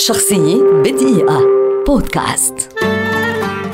شخصية بدقيقة. بودكاست.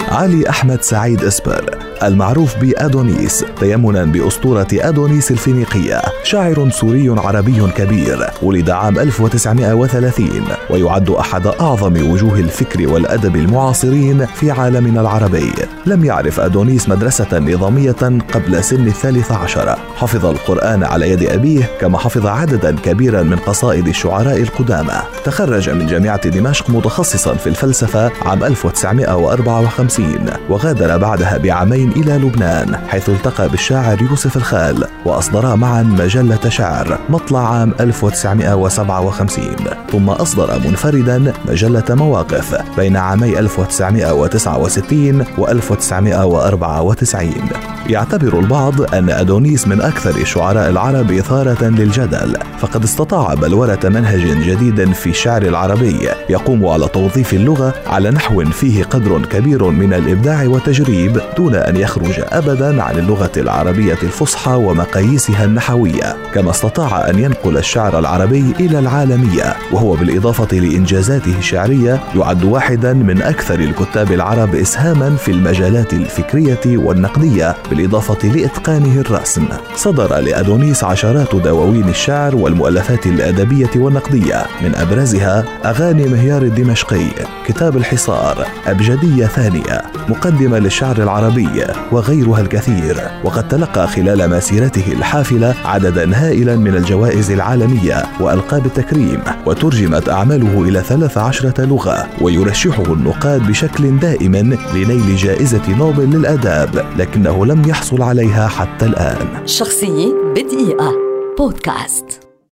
علي أحمد سعيد إسبر. المعروف بأدونيس تيمنا بأسطورة أدونيس الفينيقية. شاعر سوري عربي كبير ولد عام 1930 ويعد أحد أعظم وجوه الفكر والأدب المعاصرين في عالمنا العربي. لم يعرف أدونيس مدرسة نظامية قبل سن الثالث عشر. حفظ القرآن على يد أبيه كما حفظ عددا كبيرا من قصائد الشعراء القدامى. تخرج من جامعة دمشق متخصصا في الفلسفة عام 1954 وغادر بعدها بعامين إلى لبنان حيث التقى بالشاعر يوسف الخال وأصدرا معا مجلة شعر مطلع عام 1957 ثم أصدر منفردا مجلة مواقف بين عامي 1969 و 1994 يعتبر البعض أن أدونيس من أكثر الشعراء العرب إثارة للجدل فقد استطاع بلورة منهج جديد في الشعر العربي يقوم على توظيف اللغة على نحو فيه قدر كبير من الإبداع والتجريب دون أن يخرج أبدا عن اللغة العربية الفصحى ومقاييسها النحوية كما استطاع أن ينقل الشعر العربي إلى العالمية وهو بالإضافة لإنجازاته الشعرية يعد واحدا من أكثر الكتاب العرب إسهاما في المجالات الفكرية والنقدية بالإضافة لإتقانه الرسم. صدر لأدونيس عشرات دواوين الشعر والمؤلفات الأدبية والنقدية. من أبرزها أغاني مهيار الدمشقي كتاب الحصار أبجدية ثانية مقدمة للشعر العربي وغيرها الكثير. وقد تلقى خلال مسيرته الحافلة عددا هائلا من الجوائز العالمية وألقاب التكريم وترجمت أعماله إلى 13 لغة ويرشحه النقاد بشكل دائم لنيل جائزة نوبل للآداب. لكنه لم يحصل عليها حتى الآن. شخصية بدقيقة. بودكاست.